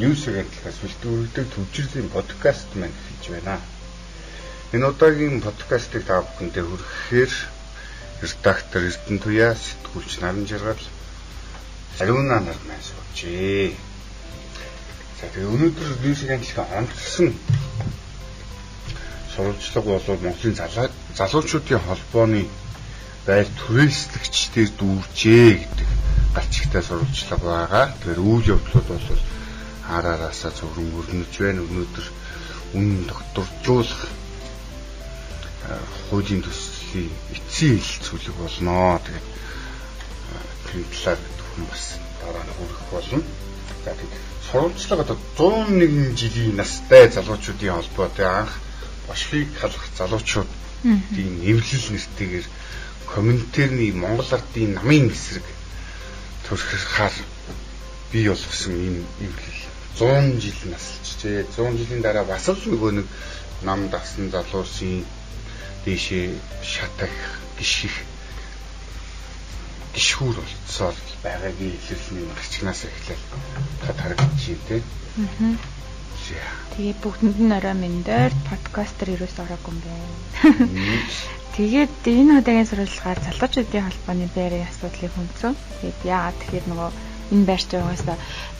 News агентлагаас бэлтгүүлдэг төвчрлийн подкаст маань хийж байна. Энэ удаагийн подкастыг та бүхэндээ хүргэхээр редактор Эрдэнэ Туяа, сэтгүүлч Наран Жаргал, Ариуна нар маань суужээ. За тэгээ өнөөдөр News агентлагийн онцлсон сурвалжлага бол Монголын залуучуудын холбооны байр түрээслэгчдээр дүүржээ гэдэг галчигтай сурвалжлага байгаа. Тэгэхээр үйл явдлууд бол хараараасаа зөвхөн өрнөж байна. Өнөөдөр үнэн докторжуулах хуулийн төслийн эцсийн хэлцүүлэг болно. Тэгээд тэр талаар зөвхөн бас дараа нь хүрэх болно. За тэгээд сурвалжлага одоо 101 жилийн настай залуучуудын холбоотой анх бошгийг халах залуучуудын эвлэл нэртэйгээр комментарны Монгол ардын намын эсрэг төрөхөөр бий болгосон энэ эвлэл 100 жил насчжээ. 100 жилийн дараа бас л нөгөө нэг нам дасан залуусын дэшээ шатах гიშих гişхүүр болцсоор байгаагийн илэрлэлийн марчнаас эхлээл та харагдчих юм те. Аа. Тэгээ бүгдэнд нь орой мэндээр подкастер юус ороогүй юм байна. Тэгээд энэ удаагийн сурвалжгаар залуучуудын холбооны байрын асуудлыг хүндсэн. Тэгээд яагаад тэгэхээр нөгөө энэ байрч байгаагаас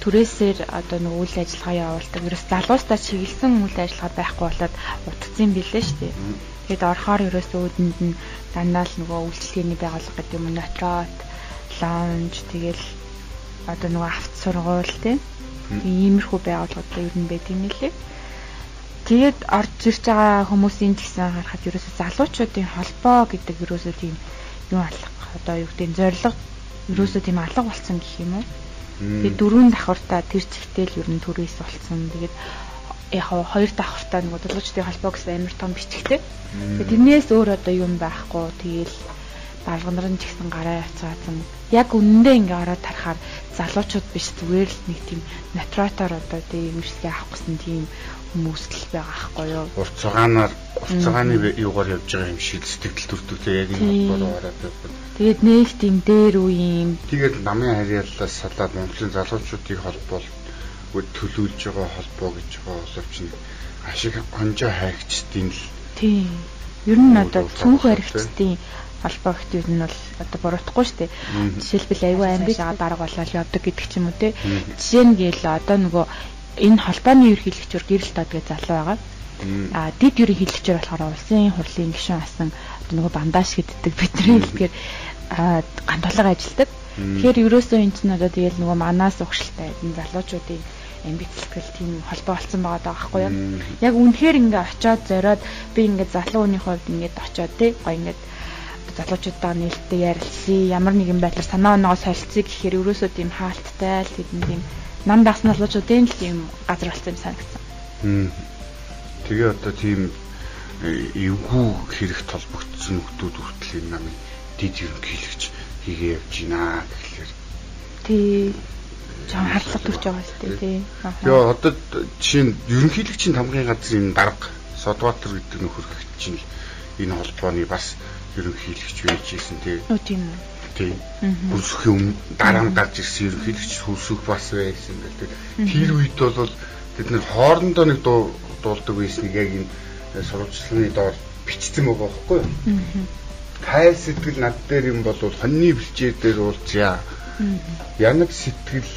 түрээсээр одоо нөгөө үйл ажиллагаа явуулдаг. Ерөөс залуустаа чиглэсэн үйл ажиллагаа байхгүй болоод утцсан билээ шүү дээ. Тэгээд орохоор ерөөс өөдөнд нь дандаа л нөгөө үйлчлэгээний байгууллага гэдэг юм нотрот, лаунж тэгэл одоо нөгөө авто сургууль тийм иймэрхүү байгууллагууд ер нь байт юм лээ. Тэгээд орж ирж байгаа хүмүүсийн гэсэн харахад ерөөсөө залуучуудын холбоо гэдэг ерөөсөө тийм юу алах одоо юу гэдэг зориг ерөөсөө тийм алга болсон гэх юм уу. Тэгээд дөрвөн давхартаа тэр чигтэл ер нь төрөөс болсон. Тэгээд яг хоёр давхартаа нэг залуучуудын холбоо гэсэн амар том бичгтэй. Тэгээд тэрнээс өөр одоо юм байхгүй. Тэгээл балга нарын ч гэсэн гараа яцгаасан. Яг үнэндээ ингээ ороод тарахаар залуучууд биш зүгээр л нэг тийм натратор одоо тийм имжлэгээ авах гэсэн тийм хүмүүс л байгаа аахгүй юу. Урт цагаанаар урт цагааны юугаар явж байгаа юм шиг сэтгэл төртөгтэй яг энэ холбоо гараад байна. Тэгээд нэг тийм дээр үе юм. Тэгээд намын харьяаллаас салаад Монголын залуучуудыг холбоол төлөөлж байгаа холбоо гэж байгаа боловч ашиг онжоо хайгчдын л. Тийм. Ер нь одоо цүнх баригчдын холбоо гэх юм нь бол одоо буруутахгүй шүү дээ. Жишээлбэл аюу амбиц дарга болоод явдаг гэдэг ч юм уу те. Жишээ нь гээл одоо нөгөө энэ холбооны ерөнхийлөгчөөр гэрэл додгээ залуу байгаа. А дид ерөнхийлөгчөөр болохоор улсын хурлын гишүүн асан нөгөө бандаж гэддэг бидний хэлбгээр гандуулга ажилдаг. Тэгэхээр ерөөсөө энэ чинь одоо тэгэл нөгөө манаас угшилтай энэ залуучуудын амбицлтгэл тийм холбоо болсон байгаа даа байхгүй юу. Яг үнэхээр ингээ очиод зориод би ингээ залуу хүний хувьд ингээ очиод тий гоё ингээ залуучуудаа нээлттэй ярилцсан ямар нэгэн байдлаар санаа оноогоо солилцъя гэхээр ерөөсөө тийм хаалттай л хэдэн тийм нам дагсан залуучуудын л тийм газар болсон юм санагдсан. Тэгээ одоо тийм э, эвгүй хэрэгт толбогдсон хүмүүс хүртэл энэ намын дид ерөнхийлөгч хийгээ явж байна гэхлээр тий жоо харлага төрж байгаа шүү дээ тий. Тэгээ одоо жишээ нь ерөнхийлөгчийн тамгын газрын дарга Содбаатар гэдэг нөхөр гэгч чинь энэ холбооны бас ерөнхийлөгч байж исэн тий. Үгүй тийм үү. Тий. Хөрсөхийн өмнө дараа нь гарч ирсэн ерөнхийлөгч хөрсөх бас байсан гэдэг. Тэр үед бол бид нэр хоорондоо нэг дуулдаг байсныг яг энэ сурвалжлагын доор бичсэн байгаа байхгүй юу? Тай сэтгэл над дээр юм бол хоньны бэлчээр дээр уулзъя. Янаг сэтгэл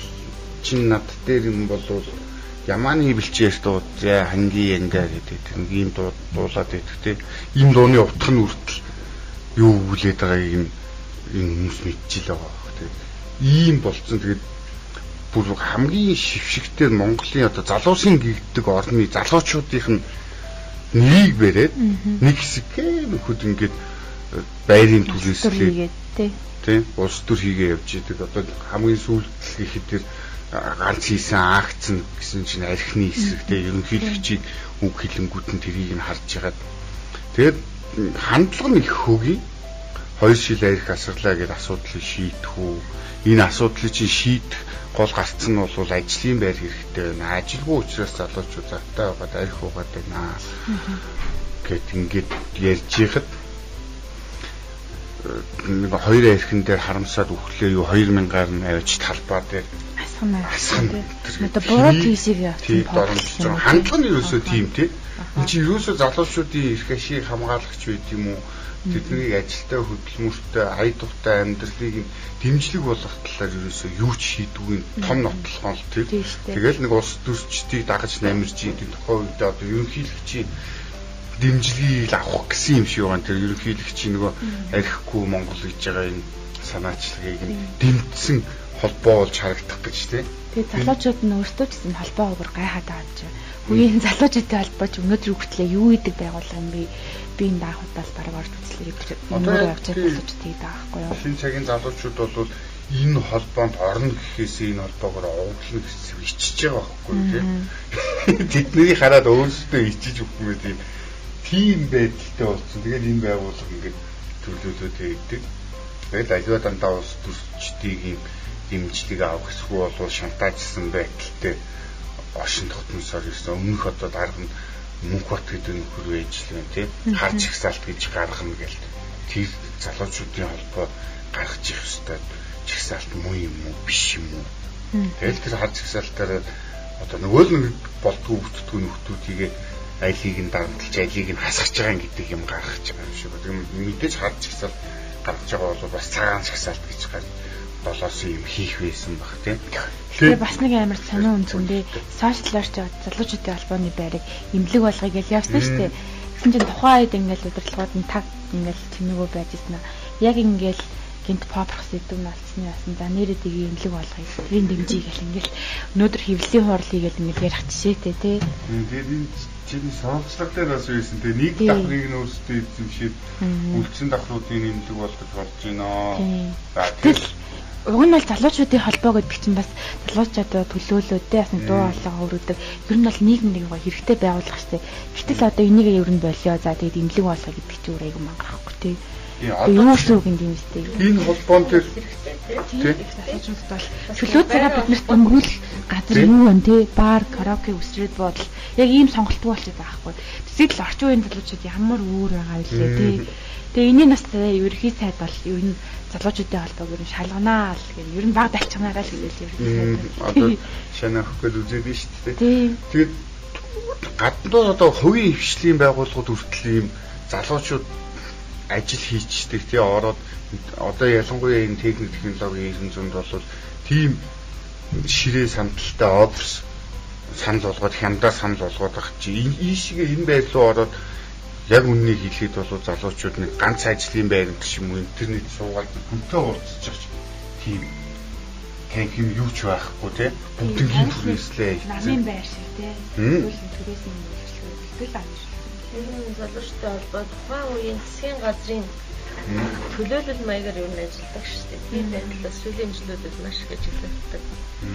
чин над дээр юм бол ямааны бэлчээр дуудъя хангийн янга гэдэг тийм дуулаад тийм ийм дууны утга нь үртэл юу хүлээд байгааг нь энэ хүмүүс мэдчихэл байгаа тийм ийм болцсон. Тэгээд бүр хамгийн шившигтэй Монголын одоо залуусын гэгддэг орны залуучуудынх нь нэрийг бариад нэг хэсэг нөхөд ингээд э, байрын түрээслээ тийм улс төр хийгээ явж идэг. Одоо хамгийн сүүлд гэхэд тэр ганц хийсэн акц гэсэн чинь архины хэсэг тийм ерөнхийлөгчийг үг хэлэнгүүт нь тэрийг нь харж ягаад тэгээд хандлага нь их хөгийн. Хоёр шил арх асарлаа гэдэг асуудлыг шийдэх үү? Энэ асуудлыг чи шийдэх гол гарц нь бол ажлын байр хэрэгтэй байна. Ажилгүй учраас залуучууд завтай байгаад арх угаад байна. Гэт ингээд ярьж ихад нэг хоёр архин дээр харамсаад өглөө юу 2000-аар нь авч талбай дээр. Алсгана. Одоо буруу тийшээ явуулсан тоглож хандлага нь ерөөсөө тийм тий. Энд чинь ерөөсөө залуучуудын эрх ашиг хамгаалагч байд юм уу? Тэднийг ажилтаа хөдөлмөртэй, ая дуртай амьдралыг дэмжлэг болгох талаар ерөөсөө юу ч шийдвгүй том нотлохоо л тий. Тэгэл нэг улс төрчдийг дагаж намирж идэг тухай үед одоо ерөнхийлөгчийн дэмжлэгийг авах гэсэн юм шиг байна. Тэр ерөнхийлөгчийн нөгөө архихгүй Монгол гэж байгаа энэ санаачлагыг дэмжсэн холбоо болж харагдах гэж тий. Тэгээ залуучууд нь өөрсдөө ч гэсэн холбоо өөр гайхаад байгаа ч. Үеийн залуучуудын холбоо ч өнөөдөр хүртлээ юу идэг байгуулга юм бэ? Би энэ даахудаас бараг орж үзлээ гэж одоо явж байгаа залуучуудыг даахгүй юу? Шинэ цагийн залуучууд бол энэ холбоонд орно гэхээс энэ холбоогоор овоглоно гэсэн ичиж байгаа байхгүй тий. Тэднийг хараад өөрсдөө ичиж өгөх юм тийм тийм байдалтай болсон. Тэгээд энэ байгууллага ингээд төлөөлөөд хийдэг. Тэгэл аливаа дандаа улс төрчдгийг дэмжлэг авах эсвэл бол шантаажсан байдалтай ошин тогтносоор ирсэн өмнөх одоо дарга нь мөнх бат гэдэг нөхөр байна тийм харж ихсаалт гэж гаргана гэл. Тэр залуучуудын холбоо гаргаж их хэвээр чигсаалт муу юм уу биш юм уу? Тэгэл тэр харж ихсаалтаар одоо нөгөө л нэг болдгоо өвтдгөө айлыг нь дарамтлж айлыг нь хасгаж байгаа гэдэг юм гаргаж байгаа юм шиг. Тийм мэдээж харж ихсаалт гаргаж байгаа бол бас цагаан чагсаалт гэж гарч болоос юм хийх байсан баг тийм. Тэгээ бас нэг амар сонио үнцэндээ сошиалар ч залуучуудын албаны байрыг имлэг болгоё гэж явсан шүү дээ. Тэгсэн чинь тухайн үед ингээл удирдлагууд нь таг ингээл тэмээгөө байж ирсэн. Яг ингээл гинт попрох сэдв нь алцсны ясан за нэрээ тийг имлэг болгоё. Тэрийн дэмжиж гэл ингээл өнөөдөр хөвлийн хуурлыг гэл ингээл ярих жишээтэй тий. Тэгээд энэ чинь сонцлог дээр бас байсан тий. Нэг давхрыг нь өөрсдөө эзэмшээд үлдсэн давхруудын имлэг болгож болж байна. За тэгэл уг нь бол залуучуудын холбоо гэдэг чинь бас залуучуудаа төлөөлөөд те бас дуу хоолойгоо өргөдөг. Ер нь бол нийгэм нэг гоо хэрэгтэй байгуулах штеп. Гэтэл одоо энийг ер нь болио. За тэгээд имлэг болгоо гэдэг чинь өөр айгүй мангахгүй те. Юу гин юм штеп. Энэ холбоон дээр тийм залуучуудад бол чөлөө цагаа биднэрт өнгөрүүл газар юу вэ те? Бар, караоке, үсрээд бодол. Яг ийм сонголтгүй болчиход байгаа байхгүй. Тэсэл орчин үеийн залуучууд ямар өөр байгаа вэ те? Тэгээ энэний нас ерхий сайд бол ер нь залуучуудын холбоог ер нь шалганаа л гэх ер нь баг дайчганаараа л гэлээ ер нь одоо шанаа хөхөд үзээд нь шүү дээ. Тэгээд гаднаа одоо хувийн хвшлийн байгууллагууд хүртэл ийм залуучууд ажил хийчдэг тий ороод одоо ялангуяа энэ техник технологийн эрен зүйнд бол тийм ширээ самталтай офс санал болгоод хямдаа санал болгоод ах чи. Энэ шиг энэ байр руу ороод яг үннийг хэлэхэд бол залуучууд нэг ганц ажлын байранд ч юм уу интернет суугаад хүнтэй уулзчих тийм. Танк юм юу ч байхгүй тий? Бүгдийн түрээслээ намын байр шиг тий. Төлөв түрээс нь бэлтгэл байна шүү. Тэр нь залуучтай холбоо тухайн үеийн засгийн газрын төлөөлөл маягаар юу нэг ажилладаг шүү дээ. Тийм байдлаас сүүлийн жилүүдэд маш их ажилладаг.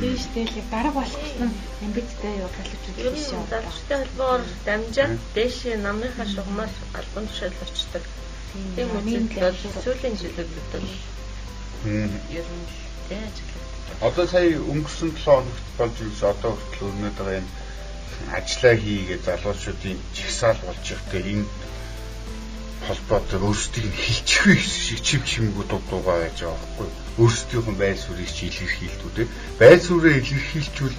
Тийм шүү дээ. Бараг болгосон амбицтай юу боловч биш юм. Залуучтай холбоор дамжаад дээшээ намныхаа шугамар албан тушаал очдог. Тийм үеийн сүүлийн жилүүдэд бол ер нь дээ ажилладаг. Одоо сая өнгөрсөн 7 хоногт болж ирсэн одоо хүртэл өрнөд байгаа юм ажиллаа хийгээд залуучуудын жигсаал болж ихтэй энэ холбоотой өөрсдийг нь хилчихвээ шиг чив чимгүү дуугаа байж байгаа байхгүй өөрсдийнх нь байр суурийг чи илэрхийлдүү те. Байр суурийг илэрхийлчүүл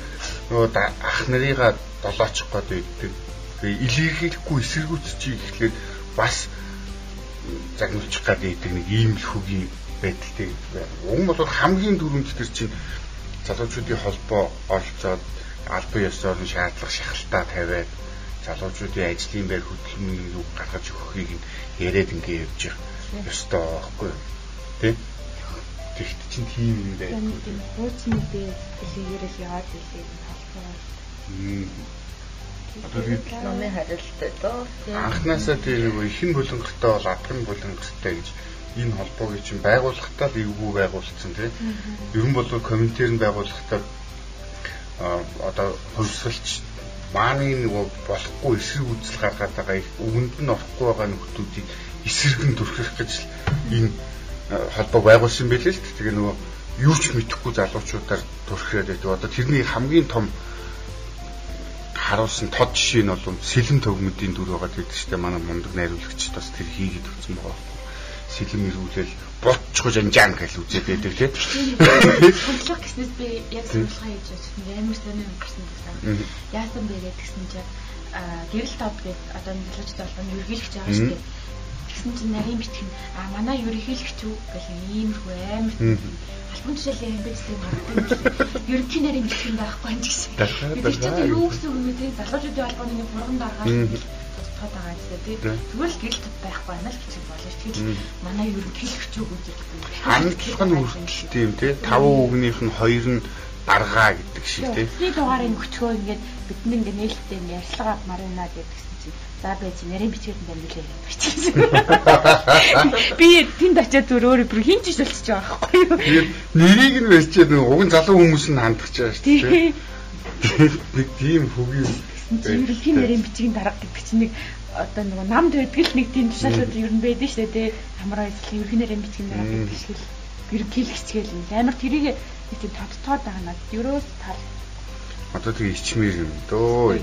нөгөө ах нарыгаа долоочих гээд байдаг тэгээ илэрхийлэхгүй эсэргүүцчих ихлээр бас загнуулчих гээд байдаг нэг ийм л хөгийн байдалтай уг бол хамгийн түрүүнд тэр чинь залуучуудын холбоо оролцоод албан ёсоор нь шаардлага шахалтаа тавиад залуучуудын ажлын байр хөдөлмөрийг гаргаж өгөхийг яриад ингээ явж байгаа ёстой байхгүй тий Тэгт чинь тийм юм байх. Тийм хуучин үдээ хэлээрэл яваад ирлээ толгой. Одоо тэгээд номын харилцаа доо. Анхнаасаа тийм нэг ихэн булангартай бол адган булангартай гэж энэ холбоог чинь байгууллагатай л эвгүй байгуулсан тийм. Ер нь бол комментэр нь байгууллагатай а одоо хувьсгалч мааны нөгөө болохгүй эсрэг үзэл гаргаад байгаа их өвөнд нь орохгүй байгаа нөхдүүдийг эсрэгэн дүрхэх гэж энэ холбоо байгуулсан байлээ л тэгээ нөгөө юу ч мэдэхгүй залуучуудаар төрхрээд байдаг. Одоо тэрний хамгийн том харуулсан тод жишээ нь бол сэлэн төгмөдийн дүр байгаа гэдэг чинь манай мундаг найруулагч бас тэр хийгээд өгсөн байгаа. Сэлэм ирүүлэл ботчгож анжаан гэж үзээд байдаг тийм. Хөдлөх гэснээс би яг сурвалгаа хийж байгаа. Амар сонир гарсан гэсэн. Яасан бэ гэдгсэн чинь гэрэл топ гэдэг одоо залуучууд болгоно ерхийлэгч байгаа шүү дээ. Тэгсэн чинь нарийн битгэн а манай ерхийлэгч үү гэх иймэрхүү амар албан тушаалын юм биш тийм харагдсан. Ерөнхий нарийн битгэн байхгүй юм гэсэн. Тэр чинь юу гэсэн үг вэ тийм залуучуудын албаны нэг бурган дараагаар тод байгаа юм тийм. Тэгвэл гэрэл топ байхгүй байна л гэж болно. Тэгэхээр манай ерөнхийлөгч үү гэдэг. Хандлага нь хүртэл тийм тийм. Таван үгнийх нь хоёр нь даргаа гэдэг шиг тийм. Бидний дугаарыг өчгөө ингээд бидний ингээд нээлттэй ярьслага марина гэдгсэн чинь за байж нарийн бичгээд юм бичсэн. Би тэнд очиад зүр өөрөө бүр хин ч болчихж байгаа байхгүй юу. Тэгээд нэрийг нь барьчаад нэг уг залуу хүмүүс нь хандах чаа шүү дээ. Би тийм хөгийн зөвлөхийн нарийн бичгийн дарга гэдэг чинь нэг одоо нөгөө намд байдаг л нэг тийм тушаалууд ер нь байдаг шүү дээ. Хамраа эзлэх ерөнхий нарийн бичгийн дарга гэдэг шиг л ерөнхийлөгчгээл амар тэрийг нэг тийм тодтоод байгаа надад ерөөс тал. Одоо тэгээ ичмээр юм дөө.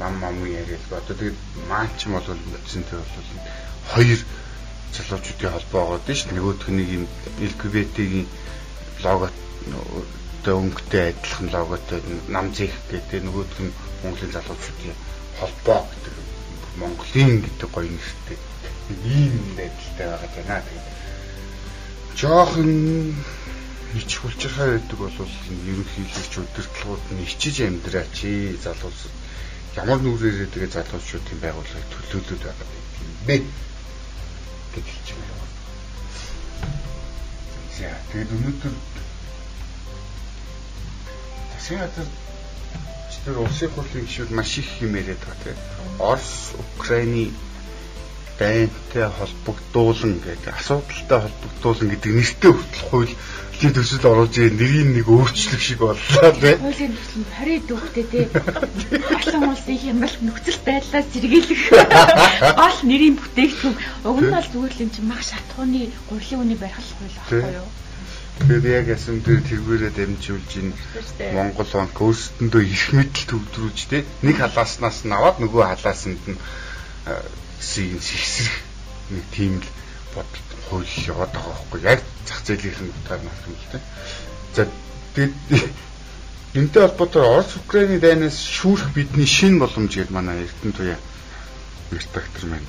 Нам мам яриад одоо тэгээ маач юм бол үтсэнтэй бол хоёр залуучуудын холбоо байгаа шүү дээ нөгөөх нь юм LGBT-ийн лого одоо өнгөтэй адилхан логотой нам зэх гэдэг нөгөөх нь Монголын залуучуудын холбоо гэдэг Монголын гэдэг гоё нэртэй. Ийм байдалтай байгаа даа тэгээ жоохон ич хүлчирхай байдаг бол ерөнхийлөгч удирдлагууд нь ичиж амьдраач залуусууд ямар нүрээрээ тэгээ залуучуудын байгууллагыг төлөөлөд байгаа юм бэ гэж хэлж байна. За тэгээд өнөөдөр засгийн газар тэр улсын хурлын гишүүд маш их яриад байгаа тийм. Орос, Украины байнтай холбогдуулан гэдэг асуудалтай холбогдуулан гэдэг нэртэй хүртэл хууль хин төсөл оруулж байгаа нэрийн нэг өөрчлөлт шиг боллоо тийм. Хуулийн төсөл нь 20 дүүхтэй тийм. Олон улсын хямралт нөхцөл байдлаас сэргийлэх гол нэрийн бүтээгдэхүүн уг нь бол зүгээр л юм чинь мах шатхууны гурилын үний барих хууль байхгүй юу? Тэгээд яг ясам дээр тэргүүрээ дамжуулж ин Монгол банк өөрсдөндөө их мэдл төвдрүүлж тийм. Нэг халааснаас нь аваад нөгөө халаасанд нь сийг сэгсрэх нэг тийм л бод хууль яваад байгаа байхгүй яг зах зээлийн утгаар нь юм л тийм. За тэгээд энэтэй холбоотой Орос Украины дайнаас шүүрэх бидний шин боломж гээд манай Эрдэнэ туяа инспектор маань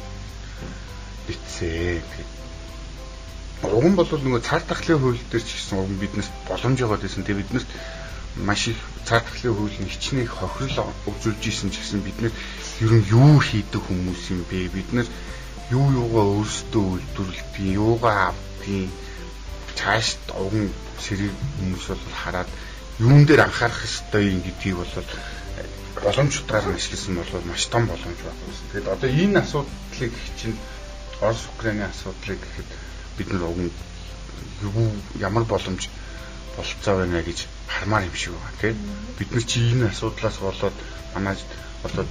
битсээ. Уг нь бол нөгөө цар тахлын хууль дээр ч гэсэн нь биднээс боломж яваад байсан. Тэгээд биднэрт маш их цар тахлын нь хичнээн хохирол өгзүүлж исэн ч гэсэн биднэр ер нь юу хийдэг хүмүүс юм бэ? Бид нар юу юугаа өөрсдөө үйлдвэрлэдэг, юугаа авдаг, цааш уган сэрэг хүмүүс бол хараад юун дээр анхаарах ёстой юм гэдгийг бол боломжтойгоор ашигласан бол маш том боломж байна. Тэгэхээр одоо энэ асуудлыг чинь Орос Украины асуудлыг гэхэд бид нар уг нь юу ямар боломж болцоо байна гэж хармаар юм шиг байна тийм бид нар чи энэ асуудлаас болоод манай одоо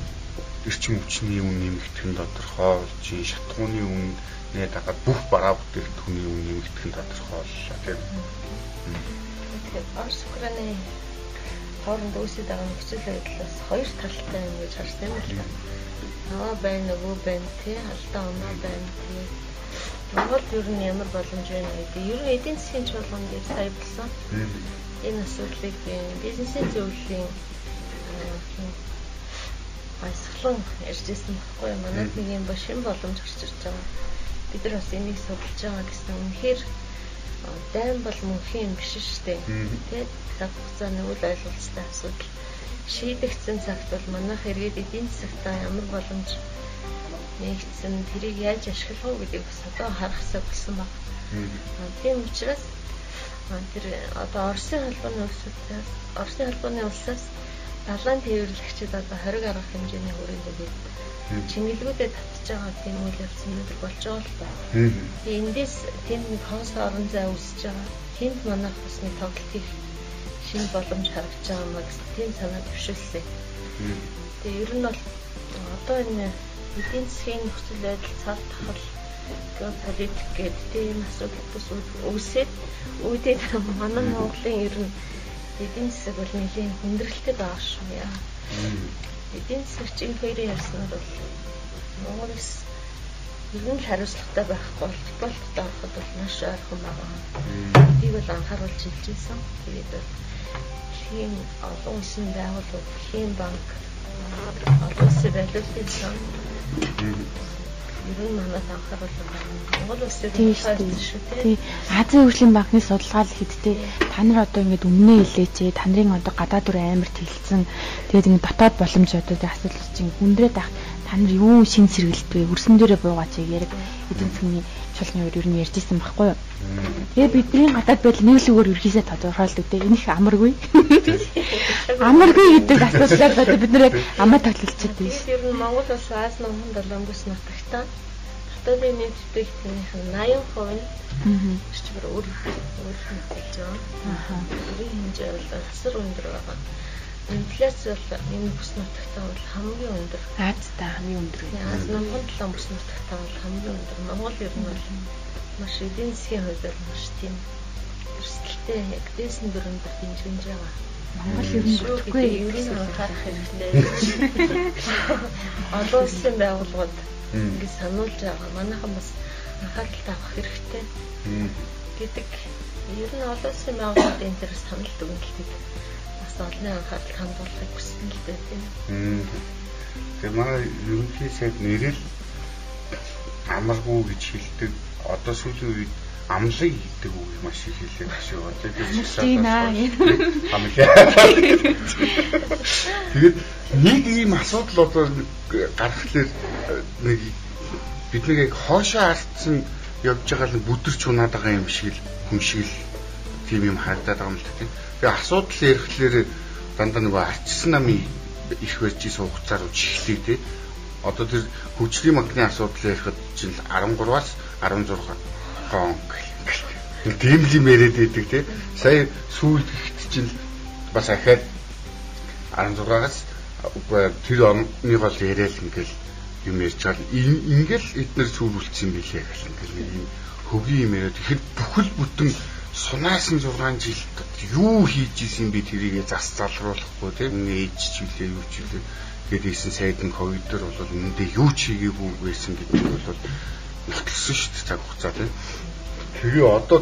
эрчим хүчний үн нэмэгдэх нь тодорхой чи шатхууны үн нэ дагаад бүх бараа бүтээгдэхүүний үн нэмэгдэх нь тодорхой боллоо тийм. Орос Украины хооронд үүсэж байгаа нөхцөл байдлаас хоёр талтай юм гэж юм байна. Нөгөө байна нөгөө байна тий алдаа оноо байна тий. Монгол ер нь ямар боломж байна гэдэг. Ер нь эдийн засгийн чуулганд сая болсон. Энэ асуудлыг бизнесийн зөвлөлийн баясгалан ярьжсэн байхгүй юу? Манайд нэг юм ба шин боломж гарч ирж байгаа. Бид нар бас энийг судалж байгаа гэсэн үнэхээр дайм бол мөнхийн юм биш шүү дээ. Тэгээд цаг хугацааны үйл ойлголцтой асуудал шийдэгдсэн цагт бол манайх эргээд эдийн засагтаа ямар боломж нэгдсэн тэрийг яаж ашиглах вэ гэдгийг бас одоо харахсаа болсон баг. Тийм учраас тэр одоо Оросын холбооны улсуудаас Оросын холбооны улсаас далайн тээвэрлэгчид одоо 20 гаруй хэмжээний хүрээнд бид чингэлгүүдэд татж байгаа тийм үйл явц өнөдр болж байгаа л ба. Тэгээ эндээс тэнд нэг хонс орон зай үүсэж байгаа. Тэнд манайх бас нэг тоглолт их шинэ боломж харагдаж байгаа маа гэсэн тийм санаа төвшөлсөн. Тэгээ ер нь бол одоо энэ эдийн засгийн нөхцөл байдал цар тахал геополитик гэдэг тийм асуудал бас үүсээд үүдээд манай Монголын ер нь эдийн засаг бол нэлийн хүндрэлтэй байгаа шүү яа. Эдийн энэ хоёрын ярьснаар бол Монголс ер нь хариуцлагатай байхгүй бол спортод ороход бол маш ойрхон байгаа. Би бол анхааруулж хэлж байсан. Тэгээд тийм олон улсын байгууллагууд, тийм банк, олон улсын валютын сан ер нь манад анхааруул байгаа. Монгол улсыг шүү дээ. Азийн хөгжлийн банкны судалгаа л хэдтэй та нар одоо ингэж өмнөө хэлээч та нарын одоо гадаад дүр амарт хилцсэн тэгээд ингэ дотоод боломж одоо асуудал чинь хүндрээд ах та нар юу шин сэргэлт вэ? Үрсэн дээрээ буугаач яг эдийн засгийн чуулганы өөр ер нь ярьжсэн байхгүй юу? Тэгээ бидний гадаад байдал нэг л үгээр ерхийсээ тодорхойлдог те. Энэ их амаргүй. Амаргүй гэдэг асуудлаар бодо бид нэр амаа тоглолцоод байна. Ер нь Монгол улс Аз номхон долонгос нутагтаа дотоодын нийт бүтээгдэхүүнийх нь 80% нь чичгээр өөр өөр хэмжиж байгаа. Аа. Өөрийн хэмжээ бол асар өндөр байгаа инфляц бол энэ бүс нутагтаа бол хамгийн өндөр. Аазтай хамгийн өндөр. Аз номгон толон бүс нутагтаа бол хамгийн өндөр. Монгол ер нь бол маш эдийн засгийн хувьд маш тийм өрсөлдөлтэй яг дээсэн дөрөнд дэмжиж байгаа. Монгол ер нь үгүй ерийн анхаарах хэрэгтэй. Олон улсын байгууллагууд ингэ сануулж байгаа. Манайхан бас анхаарал тавих хэрэгтэй гэдэг ер нь олон улсын байгууллагууд энэ төр санал дүгнэлтийг олны анхаарал хандуулахыг хүссэн л дээ тийм. Тэгээ манай ерөнхий сайд нэрэл амаргүй гэж хэлдэг. Одоо сүүлийн үед амлыг гэдэг үг маш их хэлээд байна шүү. Одоо би амлаа. Тэгээд нэг ийм асуудал одоо гарахлаар нэг бид нэг яг хоошоо алдсан явж байгаа л бүдэрч унаад байгаа юм шиг л хүн шиг л тийм юм харагдаад байгаа юм л тийм. Тэгээ асуудал ярихлээр дандаа нөгөө арчсан намын их барьж суугцаар үжиглээ тий. Одоо тэр хүчлийн магны асуудал ярихад чинь 13-аас 16 гон тийм л юм яриад байдаг тий. Сая сүүлд ихт чинь бас ахаад 16-аас тэр оны гол яриад ингээл юм ярьж байгаа. Ингээл эднэр сүрүүлсэн юм билээ гэх юм. Хөгийн юм яриад тэгэхэд бүхэл бүтэн сунаасан 6 жил юу хийж исэн би тэрийгэ зас залруулахгүй тийм ээж ч үлээ юу ч үлээ гээд ийсэн сайдын ковид дээр бол үүндээ юу ч хийгээгүй байсан гэдэг бол нөхөлсөн шүү дээ цаг хугацаа тийм тэгээ одоо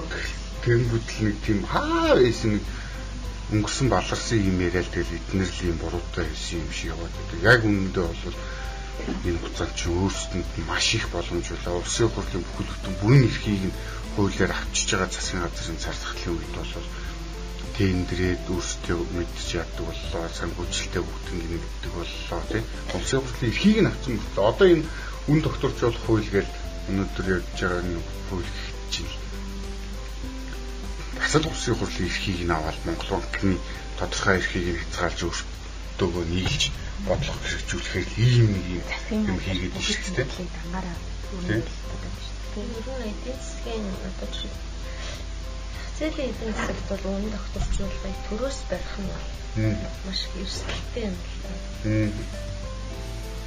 тэнгүүдл нэг тийм хаа байсан нэг өнгөрсөн баларсан юм яриад тэгэл эднэр л юм буруутай байсан юм шиг яваад байдаг. Яг үнэндээ бол энэ чи өөрсдөнд маш их боломж үлээ улсын хурлын бүхэл бүтэн бүрийн эрхийг нь хуулиар авчиж байгаа засгийн газрын цар тахлын үед бол тендерээд өөрсдөө мэдчих яддаг боллоо. Санхүүжилттэй бүгднийг нэгддэг боллоо тийм улсын хурлын эрхийг нь авсан боллоо одоо энэ үн докторжуулах хууль гэж өнөөдөр явж байгаа нэг хууль чинь бас л улсын хурлын эрхийг нь аваад Монгол банкны тодорхой эрхийг нь хязгаарлаж өөртөөгөө нийлж бодлого хэрэгжүүлэхээр ийм нэг юм хийгээд байна шүү дээ. Тийм ер нь эдийн засгийн одоо жишээ хацээлийн эдийн засагт бол үнэ тогтворчуулгыг төрөөс барих нь маш эрсдэлтэй юм л та.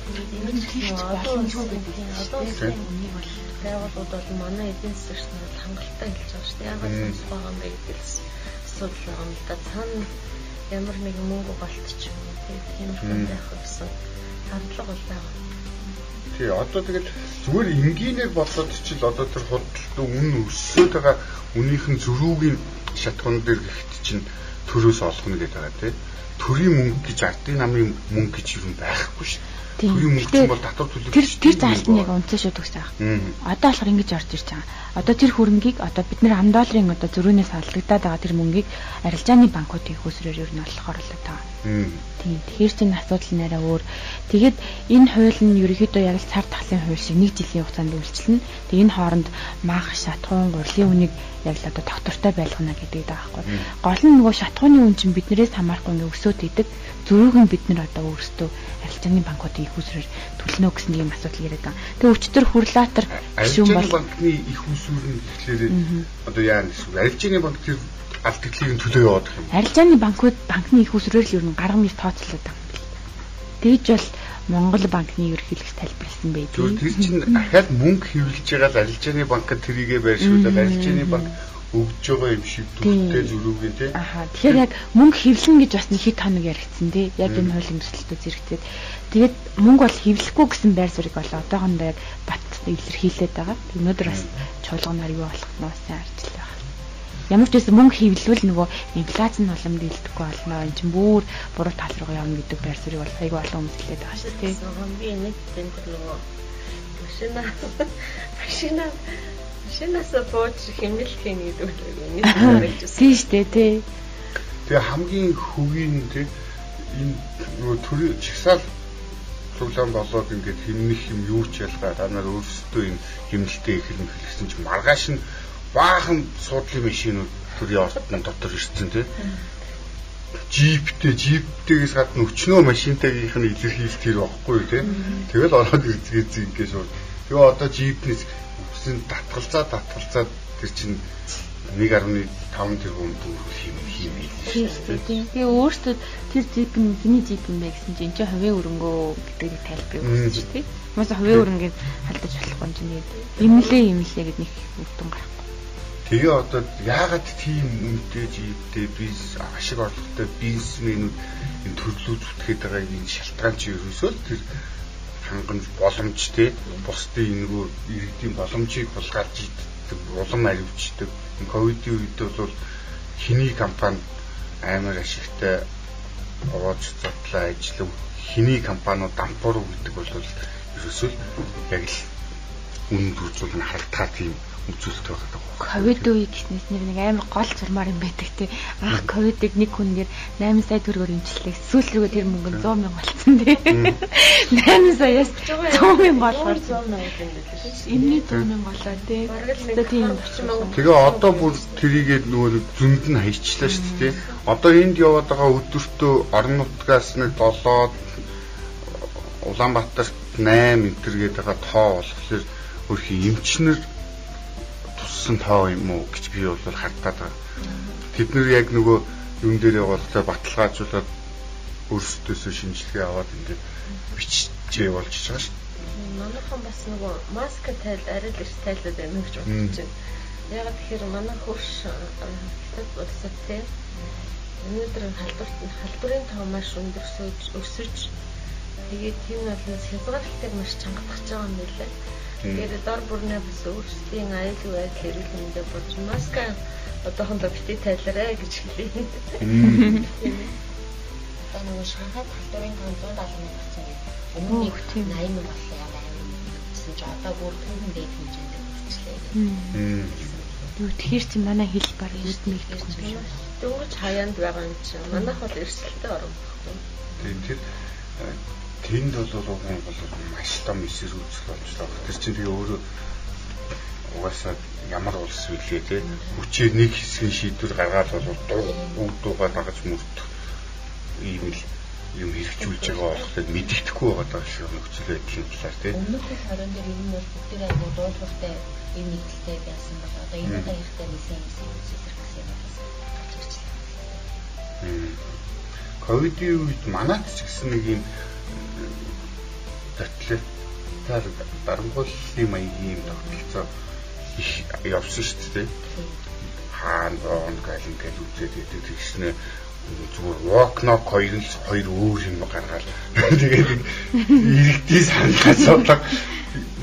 Тэгээд олон улсын одоо улсын үнийг бол байгууллагууд бол манай эдийн засагч нар хангалттай хэлж байгаа шүү дээ. Яагаад сонс байгаа юм бэ гэдэг асуудал байгаа юм да. Цаана ямар нэгэн мөнгө голтч юм уу тийм юм байх гэсэн хандлага бол байгаа. Тий, одоо тэгэл зүгээр энгийнээр бодлоод чил одоо тэр худалдаа үн өссөд байгаа үнийхэн зөрүүгийн шатгуун дээр гихт чинь төрөөс олгоно гэдэг байгаа тий. Төрийн мөнгө гэж ардын намын мөнгө гэж юм байхгүй шүү. Татвар төлөх. Тэр тэр заалтныг үнцэн шүү төгсөж байгаа. Одоо болохоор ингэж орж ирж байгаа. Одоо тэр хөрөнгийг одоо бид нэр ам долларын одоо зөрүүнээс алдагдаад байгаа тэр мөнгийг арилжааны банкуудын хөөсрөөр ер нь болохоор л байгаа. Тийм. Тэгэхээр чинь асуудал нэрээ өөр. Тэгээд энэ хууль нь ерөнхийдөө яг л цар тахлын хууль шиг нэг жилийн хугацаанд үйлчлэнэ. Тэгээд энэ хооронд мах, шатхуун, гурлын үнийг яг л одоо доктортой байлгана гэдэг байгаа байхгүй. Гол нь нөгөө шатхууны үн чинь биднээс хамаарахгүй ингээ өсөөд идэг. Зөрүүг нь бид нар одоо өөрсдөө арилжааны банкуудын их усрээр төлнө гэсэн юм асуудал яриад байгаа. Тэгээд өчтөр хурлаатар гишүүн бол банкны их усүр нь тэгэхээр одоо яа гэсэн арилжааны банк тэр алдагдлыг төлөө яваад юм. Арилжааны банкуд банкны их усрээр л ер нь гаргамж тооцоолоод байгаа юм. Тэгж бол Монгол банкны ерөнхийлөгч тайлбарласан байдаг. Тэр чинь дахиад мөнгө хэвлэж байгаа л арилжааны банкад тэрийгэ байршуулаад арилжааны банк өгж байгаа юм шиг дүртэй зөрүүгийн тий. Аха. Тэгэхээр яг мөнгө хэвлэн гэж бас нэг хэд хоног яригдсан тий. Яг энэ хуулийн төсөлтөд зэрэгтэй. Тэгээд мөнгө бол хэвлэхгүй гэсэн байр суурийг бол одоохондоо яг бат илэрхийлээд байгаа. Өнөөдөр бас чуулганаар юу болох нь бас арчлаа ямар ч байсан мөнгө хөвлөл нөгөө инфляц нь улам дийлдэхгүй болно. Энд чинь бүр буруу тал руу явна гэдэг байр суурийг бол айгүй олон хүмүүс хэлээд байгаа шүү дээ. Би нэг тэнт нөгөө машина машина машинаас бууж хэмнэлхийн гэдэг нэг харагдсан. Тийм шүү дээ тий. Тэгээ хамгийн хөгийн тий энэ нөгөө төрийн чагсаал цуглаан болоод ингээд хэмнэх юм юу ч ялгаа та нар өөрсдөө энэ хэмнэлтэд эхэлнэ хэлсэн чинь маргааш нь баахан суудлын машинууд төрийн ордны дотор ирсэн тийм жиптэй жиптээс гадна өчнөө машинтайгийнх нь илэрхийлэлт тэр байхгүй тийм тэгэл ороод ирцгээз ингээд шууд тэгээ одоо жипнээс үсэн татгалзаа татгалзаа тэр чинь 1.5 тэрбум төгрөг хийм тийм тэгээ өөртөө тэр жип нь хэний жип юм бэ гэсэн чинь энэ хувийн өрөнгөө гэдгийг тайлбар өгсөн чинь тийм Хүмүүс хувийн өрөнгөнд халдаж болохгүй юм чинь имлээ имлээ гэд нэг үтэн гарах. Тэгээ одоо яагаад тийм үнэтэй живтэй бизнес ашиг орлоготой бизнесмэнүүд энэ төрлөө зүтгэхэд байгаа энэ шалтгаан чи ерөөсөө тэр хангамж боломж те бусдын энэгүй иргэдийн боломжийг хулгайлж иддэг улам аривчдаг ковидын үед бол хиний компани амар ашигтай овоож задлаа ажиллав хиний компаниуд дампуур гэдэг бол ерөөсөө яг л үнэ төржүүл нь харагдах тийм үзүүлэлт байгаа ковид үе гэснээс нэг амар гол зурмаар юм байдаг те. Ах ковидыг нэг хүнээр 8 сая төгрөгөөр имжлээ. Сүүл рүү тэр мөнгө 100 мянга болцсон те. 8 саяас 100 мянга болоод Эмний 100 мянга болоо те. Тийм. Тэгээ одоо бүр тэрийгээ нөгөө зөнд нь хайчлаа шүү дээ. Одоо энд яваад байгаа өдөртөө орон нутгаас нэг 7 Улаанбаатарт 8 энтергээд байгаа тоо болохоор хөрхи эмчнэр туссан тоо юм уу гэж би бол хардаад байгаа. Тэд нэр яг нөгөө юм дээрээ болтой баталгаажуулаад өөрсдөөсөө шинжилгээ аваад ингээд бичжээ болж байгаа шүү. Манайхан бас нөгөө маск тайл арай л их тайлаад байна гэж бодож байна. Яг тэгэхээр манай хөрш хятад улсад тийм өнөөдөр халдварт халдварын тоо маш өндөрсөж өсөж тэгээд тийм бол хязгаарлалтыг маш чангадах байгаа юм билээ. Тэгээд дор бүрнээ бас өөрсдийн аюулгүй байдал эрүүл мэндэ бодж маска одоохондоо бити тайлараа гэж хэлээ. Одоо нөгөө Шанхай халдварын тоо 170 мянга болсон гэдэг. Өмнө нь 80 мянга боллоо яа гэсэн чи одоо бүр түүхэн дээд хэмжээнд хүрчлээ. Юу тэгэхээр чи манай хэл баг үүдмийг гэсэн юм шиг. Дөнгөж хаяанд байгаа юм чи. Манайх бол эрсдэлтэй орон. Тийм тэр тэнд бол бол маш том эсрэг үүсэх болчихлоо. Тэр чинь тэгээ өөрөө угаасаа ямар улс вүлээ те хүчээр нэг хэсгийн шийдвэр гаргаад бол дуу дуугаа дагаж мөрдөх ийм л юм хэрэгжүүлж байгаа болоход мэддэхгүй байгаа шиг нөхцөл байдлын талаар тийм. Өмнөх их хорон дээр ер нь бол бүгдээ агуу дуулууртай юм нэгдэлтэй байсан бол одоо энэ удаа ихтэй нисэн юм зэрэгсэн юм. Ковидын үед манайд ч гэсэн нэг юм тоталитар дарамгууллын маягийн юм тогтолцоо их явсан шүү дээ. Хаан боон гал ингээл үзээд идэг тэгснэ зүгээр walk-knock хоёр л хоёр өөр юм гаргаад тэгээд иргэдийн саналаа судлаа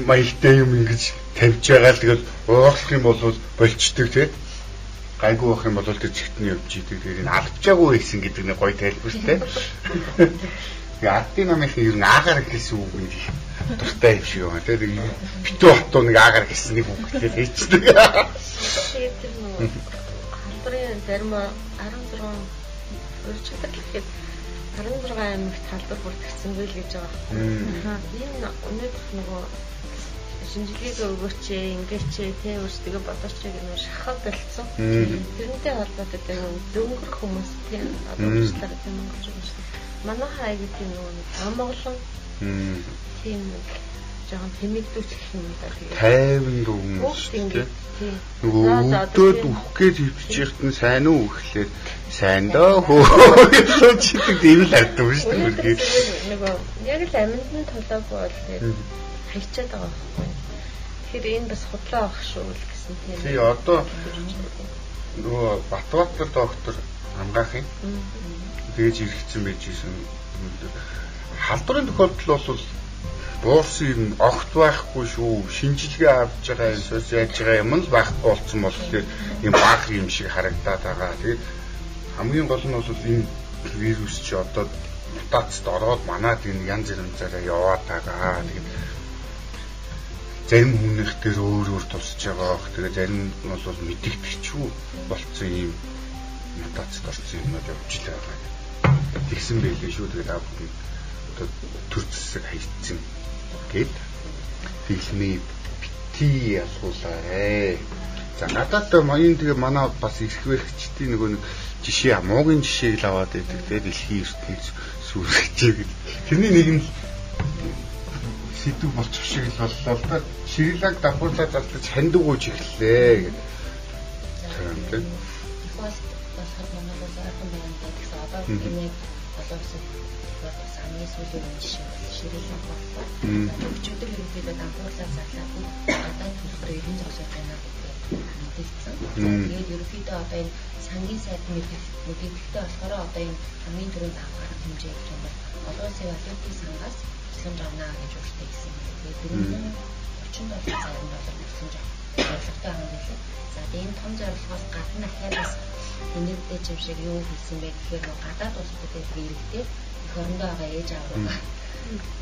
маягтай юм ингэж тавьж байгаа л тэгэл уурлах юм бол болчдөг тий гайгүй байх юм бол тэр чигтний явж идэг тэгээд энэ алдчихаагүй байсан гэдэг нэг гоё тайлбартай Тэгээ ардын намынх нь ер нь аагаар гэсэн үг нэг дуртай юм шиг байна. Тэгээ битүү хотоо нэг аагаар гэсэн нэг үг хэлээд хийчихдэг. Тэгээд тэр нөгөө халдварын зарим 16 урьдчилдаг гэхэд 16 аймагт халдвар бүртгэсэн байл гэж байгаа. Энэ өнөөдөр нөгөө шинжилгээг өгөөч ингээч тэ өөрсдөө бодооч юм шахаад болцсон. Тэрнтэй холбоотой дөнгөр хүмүүс тийм одоо уучлаарай тийм гэж байна манайхаа аягүй тийм нөгөө амгалан тийм жоохон тэмэгдүүч гэх юм да тэгээд 50 дүү хүмүүс тийм. Нөгөө өвдөд үхэх гэж хөвчих нь сайн уу гэхлээр сайн. доо хөө. Чидэг ийм л арддаг шүү дээ нөгөө яг л амьд нь толоогүй бол тэгээд хайчаад байгаа байхгүй тэгэхээр энэ бас худлаа авах шүү л гэсэн тийм. Тий одоо нөгөө Батбатар доктор ангаахын тэгэж иргэцэн байж исэн халдварын тохиолдол бол буурсан юм огт байхгүй шүү. Шинжилгээ авч байгаа юмсоос яаж байгаа юм л байхгүй болсон бол тэгэхээр юм баг юм шиг харагдаад байгаа. Тэгээд хамгийн гол нь бол энэ вирус чи одоо мутацд ороод манад энэ янз янзаараа яваад байгаа. Тэгээд зарим хүнийх дээр өөр өөр тусч байгаа. Тэгээд зарим нь бол мэдэгдэхчүү болцсон юм мутацд орсон юмнууд явж л байгаа. Тэгсэн байлээ шүү. Тэгээд аа одоо төр зэсэг хайцсан гэд фильмээ бити асуулаарэ. За надад маян тэгээ манай бас ирэх бэрхчдийн нөгөө нэг жишээ муугийн жишээг л аваад байдаг. Тэгээ дэлхийн ертөнц сүрэж гэж. Тэрний нэг нь сэдв болчих шиг л боллоо л да. Ширлаг давхуулаад залтаж хандив гүйж эхэллээ гэдэг. Тэр юм бас бас манай бас ахын байна гэсэн одоо энэ боловсон бас хамгийн сүүлийн жишээ ширэлэн боллоо. Өчигдөр ерөнхийдөө дампуурлаа зарлаад гадаад төлбөр 90 зогсоод байна мэдээлсэн. Тэгээд ерөнхийдөө одоо энэ сангийн сайд мэдээлэлтэй болохоор одоо энэ хамгийн түрүүнд авах арга хэмжээ гэж юм бол олон улсын валютын сангаас тусламж авна гэж өөртөө хэлсэн. Тэгээд 430 доллар зарим доллар тусламж зорилготой байгаа юм билээ. За энэ том зорилгоос гадна дахиад бас энэтэй юм шиг юу хийсэн бэ гэхээр гадаад улсуудад иргэдээ эх орондоо байгаа ээж руу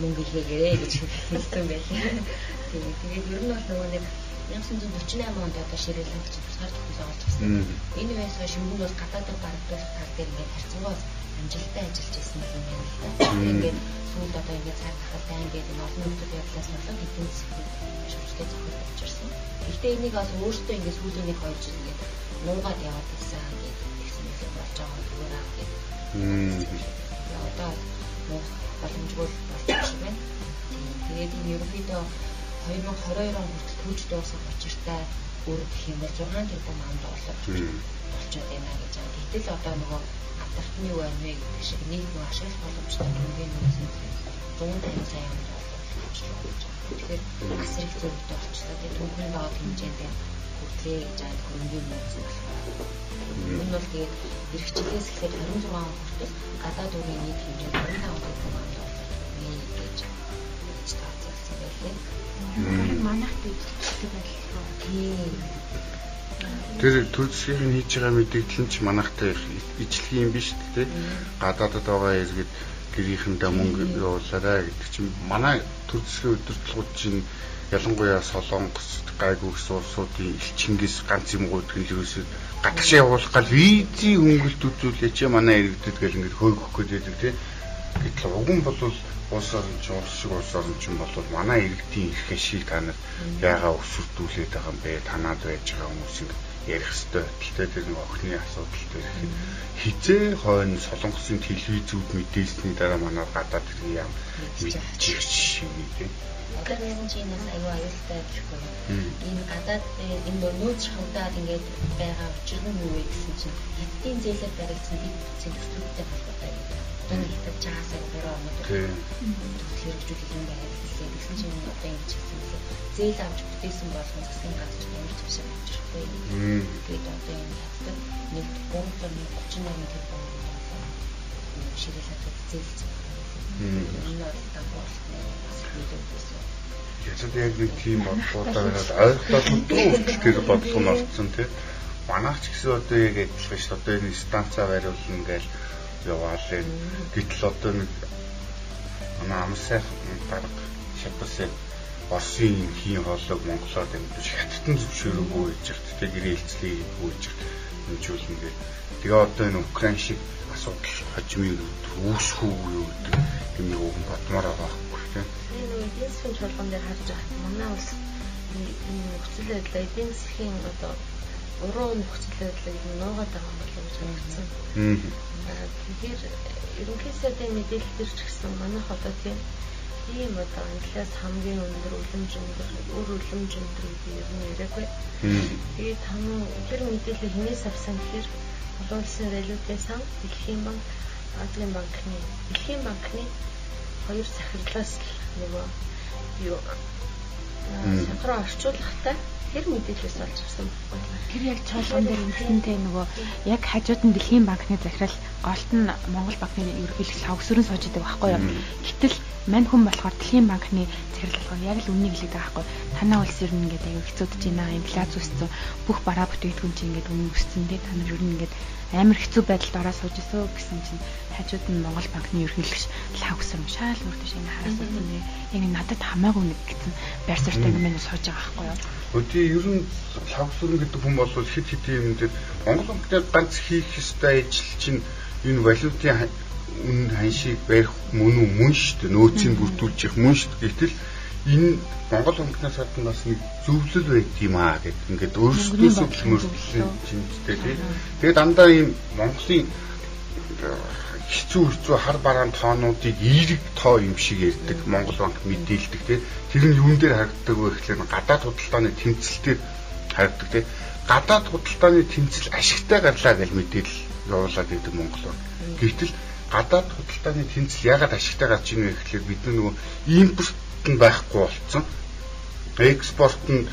мөнгө хийгээрэй гэж хэлсэн байлээ. Тэгээд тэгээд ер нь бол нөгөө нэг 1948 онд одоо ширэлэн гэж тусгаар тогтол олчихсан. Энэ хойш мөнгө бол гадаадд барагдуулах тал дээр ингээд харьцангуй амжилттай ажиллаж ирсэн юм байна л да. Тэгээд сүүлд одоо ингээд цаар тахалтай ингээд энэ олон нөхцөл байдлаас болон хэдэн засгийн шүрштэй зохиол болчихсон. Гэхдээ энийг бас өөртөө ингээд сүүлийн нэг хоёр жил ингээд нуугаад яваад ирсэн ингээд тэгсэн юм болж байгаа зүгээр аа гэдэг. Одоо боломжгүй болчих шиг байна. Тэгээд энэ ерөнхийдөө 2022 он хүртэл түүж дуусах учиртай үр гэх юм бол 6 тэрбум ам доллар болчиход байна гэж байна. Гэтэл одоо нөгөө вэ гэх шиг нэг нэг ашиглах боломжтой нөөц нь 150 сая ам доллар. Тэгэхээр бас их зөвхөн болчихлоо. Тэгээд түүхэн доод хэмжээндээ хүртлээ гэж байна. Хөрөнгөний нөөц нь болохоор. Энэ бол тэгээд эрхчлээс эхлээд 26 он хүртэл гадаад үгийн нийт хэмжээ 25 тэрбум ам манайх дийдэлтэй байлгүй. Тийм. Тэр төр засгийн хийж байгаа мэдээлэл нь ч манайхтай ижлэх юм биш үү? Гадаадд байгаа иргэд гэрийнхэндээ мөнгө явуулаарай гэдэг чинь манай төр засгийн удирдлагууд чинь ялангуяа Солонгос гайгүй гэсэн улсуудын элчингээс ганц юм л ерөөсөө гадагшаа явуулах гал визийн хөнгөлт үзүүлээч манай иргэдэд гэл ингээд хөөгөх гэдэг тийм. Гэтэл уг нь бол улс орон чинь улс шиг улс орон чинь бол манай иргэдийн эрх ашиг та нар яага өсвөрдүүлээд байгаа юм бэ? Танаад байж байгаа хүмүүс ингэ ярих хэвээр. Гэхдээ тэр нэг охины асуудал дээр хизээ хойно солонгосын телевизүүд мэдээсний дараа манай гадаад хэрэг юм мэдчих шиг тийм. Одоо энэ чинь бас аюу аюултай гэхгүй. Энэ гадаад энэ нөөц хавдаад ингээд байгаа учир нь юу вэ гэсэн чинь хэдийн зээлээр баригдсан бид зэнхтүүдтэй холбоотой энэ хятад чаасаа гурван онод хэрэгжүүлэх юм байна гэсэн. Тэгсэн чинь одоо ингэж хэлсэн юм. Зээл авч бүтээсэн болгон засгийн газар ямар ч биш авчихгүй. Тэгээд одоо энэ хятад нэг 338 тэрбум ширээ хатад зээлсэн. Энэ бол дампуурсны бас мэдээсэн. Яцад яг нэг тийм байгаад ойлгох дүү тэр бодлого нь орцсон тийм. Манайх ч гэсэн одоо яг адилхан шүү. Одоо энэ станцаа бариулна гэж яваалаа. Гэтэл одоо нэг манай амсай дарга шатсан Оросын хийн хоолойг Монголоор дэмжиж хаттан зөвшөөрөөгүй гэж тэгтээ гэрээ хэлцлийг гүйж хэмжүүлнэ гэх. Тэгээ одоо энэ Украин шиг асуудал хожимыг үүсэх үү юу гэдэг юм уу бодмоор байгаа байхгүй тийм. Эдийн засгийн чуулган дээр харж байгаа манай улс энэ нөхцөл байдлаа эдийн засгийн одоо уруу нөхцөл байдлыг нуугаад байгаа юм болов уу гэж харагдсан. Тэгэхээр ерөнхий сайдын мэдээлэл төр ч гэсэн манайх одоо тийм ийм одоо англиас хамгийн өндөр үлэмж өндөр өр үлэмж өндөр гэдэг ер нь яриаггүй. Тэгээд таман тэр мэдээлэл хинээс авсан гэхээр олон улсын валютын сан Дэлхийн банк Азийн банкны Дэлхийн банкны хоёр захирлаас нөгөө юу сахараа орчуулгатай тэр мэдээлэлээс олж авсан байхгүй. Тэр яг чуулган дээр үнэсэнтэй нөгөө яг хажууд нь Дэлхийн банкны захирал голт нь Монгол банкны ерөнхийлөгч лавгсүрэн сууж идэг байхгүй юу. Гэтэл мань хүн болохоор Дэлхийн банкны захирал болохоор яг л үннийг хэлээд байгаа байхгүй. Танаа улс ер нь ингээд аяг хэцүүдж байна, инфляц үүссэн, бүх бараа бүтээгдэхүүн чинь ингээд үнэ өссөн дээ. Та нар ер нь ингээд амар хэцүү байдалд ороо сууж өсөө гэсэн чинь хажууд нь Монгол банкны ерөнхийлөгч лавгсэр шаал үрдэж энэ хараас үгүй. Яг надад хамаагүй нэг гэсэн байр суурьтай юм сууж байгаа байхгүй юу. Өдий ер нь лавгсүрэн гэдэг хүн бол хэд хэдийн юм дээр Монгол банкны ганц хийх ёстой ажил чинь энэ валютын үн ханшийг барих мөн үү мөн шүү дээ нөөцийг бүрдүүлж явах мөн шүү дээ гэтэл энэ Монгол банкнаас гадна бас нэг зөвлөл байт юм аа гэдэг ингээд өөрсдөөсөө мөрдлөө чинжтэй тий. Тэгээд дандаа ийм Монголын хэцүү хэцүү хар бараан тоонуудыг эерэг тоо юм шиг ярьдаг Монгол банк мэдээлдэг тий. Тэр нь юун дээр харагддаг вэ гэхлээр гадаад худалдааны тэмцэлтээр харагддаг тий. Гадаад худалдааны тэмцэл ашигтай гарлаа гэж мэдээлэл явуулаад идэг Монгол банк. Гэтэл гадаад худалдааны тэнцэл ягаад ашигтай гарч ийн вэ гэхлээр бид нөгөө импорт нь байхгүй болцсон. Экспорт нь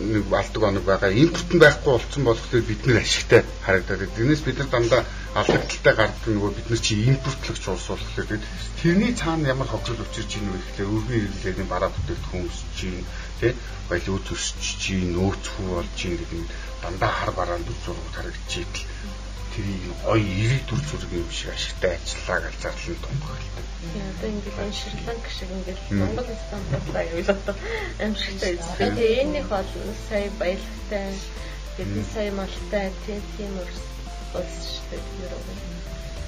нэг алдаг оног байгаа. Импорт нь байхгүй болцсон болохоор бид нэр ашигтай харагдаад. Тэрнээс бид нар дандаа алдагдaltaй гардаг нөгөө бид нар чи импортлогч улс болохоор тэрний цаана ямар хохирол учирч ийн вэ гэхлээр өргөн ирэлээний бараа бүтээгдэхүүн өсөж ийн тий баялаг өсөж ийн нөөцгүй болж ийн гэдэг нь дандаа хар бараанд зураг харагдаж идэл тэрийг гоё ирэх төр зүрэг юм шиг ашигтай ажиллаа гэж зарлан тунхагладаг. Тийм одоо ингээд энэ Шри-Ланк шиг ингээд Монгол л одоо амжилттай үзсэн. Тэгээ энэних бол сая баялагтай гэдэг сая малтай тийм улс шүү дээ.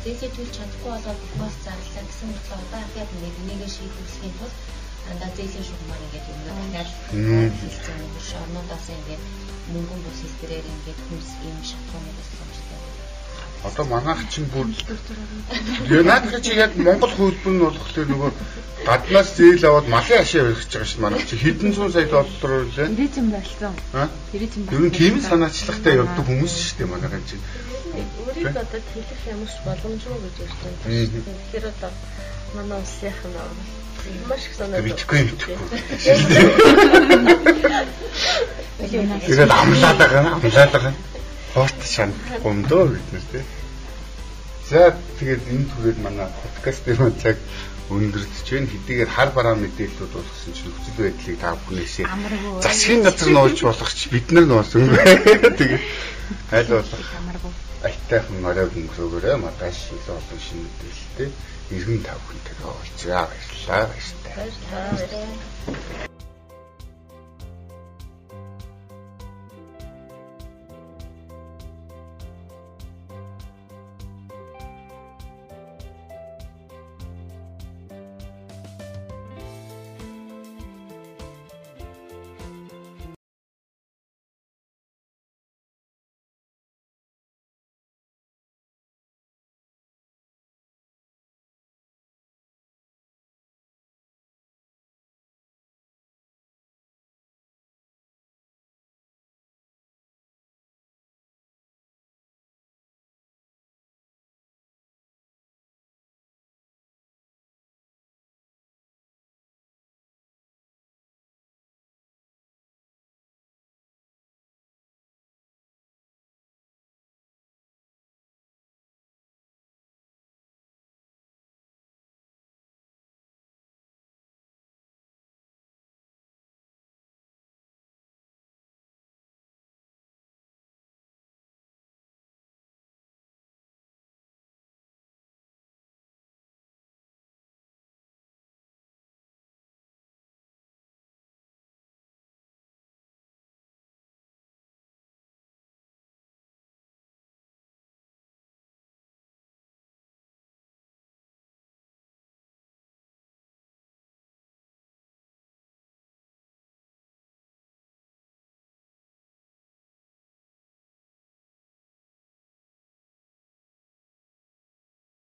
Зээсээ төлж чадахгүй болоод бас зарлаа гэсэн мэт одоо ахаад нэг нэгэ шийдвэрлэхийн тулд андаа зээлийн шугамаар ингээд юм дахиад хэлсэн шорнуудаас ингээд мөнгөн бус хэлбэрээр ингээд хүмс ийм шатхуунууд болсон юм шиг Одоо манайх чинь бүр Юнайтед чи яг Монгол хөлбөр нь болохоор нөгөө гаднаас зээл аваад малын ашиг өргөж байгаа шүү манайх чи хэдэн зуун сая доллар үлээ. Тэрийзэн байлсан. Аа? Тэрийзэн байлсан. Ер нь тийм санаачлагтай явдаг хүмүүс шүү дээ манайхан чи. Өөрийг одоо хэлэх ямарч боломжгүй гэж ярьж байна. Тэгэхээр одоо манай улсынх нь маш их санаа битгэхгүй битгэхгүй. Тэгээд амлаад байгаа амлаад байгаа хорт шанахгүй юм дөө бид нар тий. За тэгээд энэ түрээд манай подкаст дээр цаг өндөрдөж байна. Хэдийгээр хар бараа мэдээллүүд болгосон чинь нөхцөл байдлыг та бүхнээсээ засгийн газар нуулж болгоч бид нар нуус өнгө. Тэгээд аль болох айтайхан орой өнгөрөөгөөрэй. Мадаш илүү олон шинэ мэдээлэлтэй иргэн та бүхэнтэйгээ уулзъя. Баярлалаа. Баярлалаа.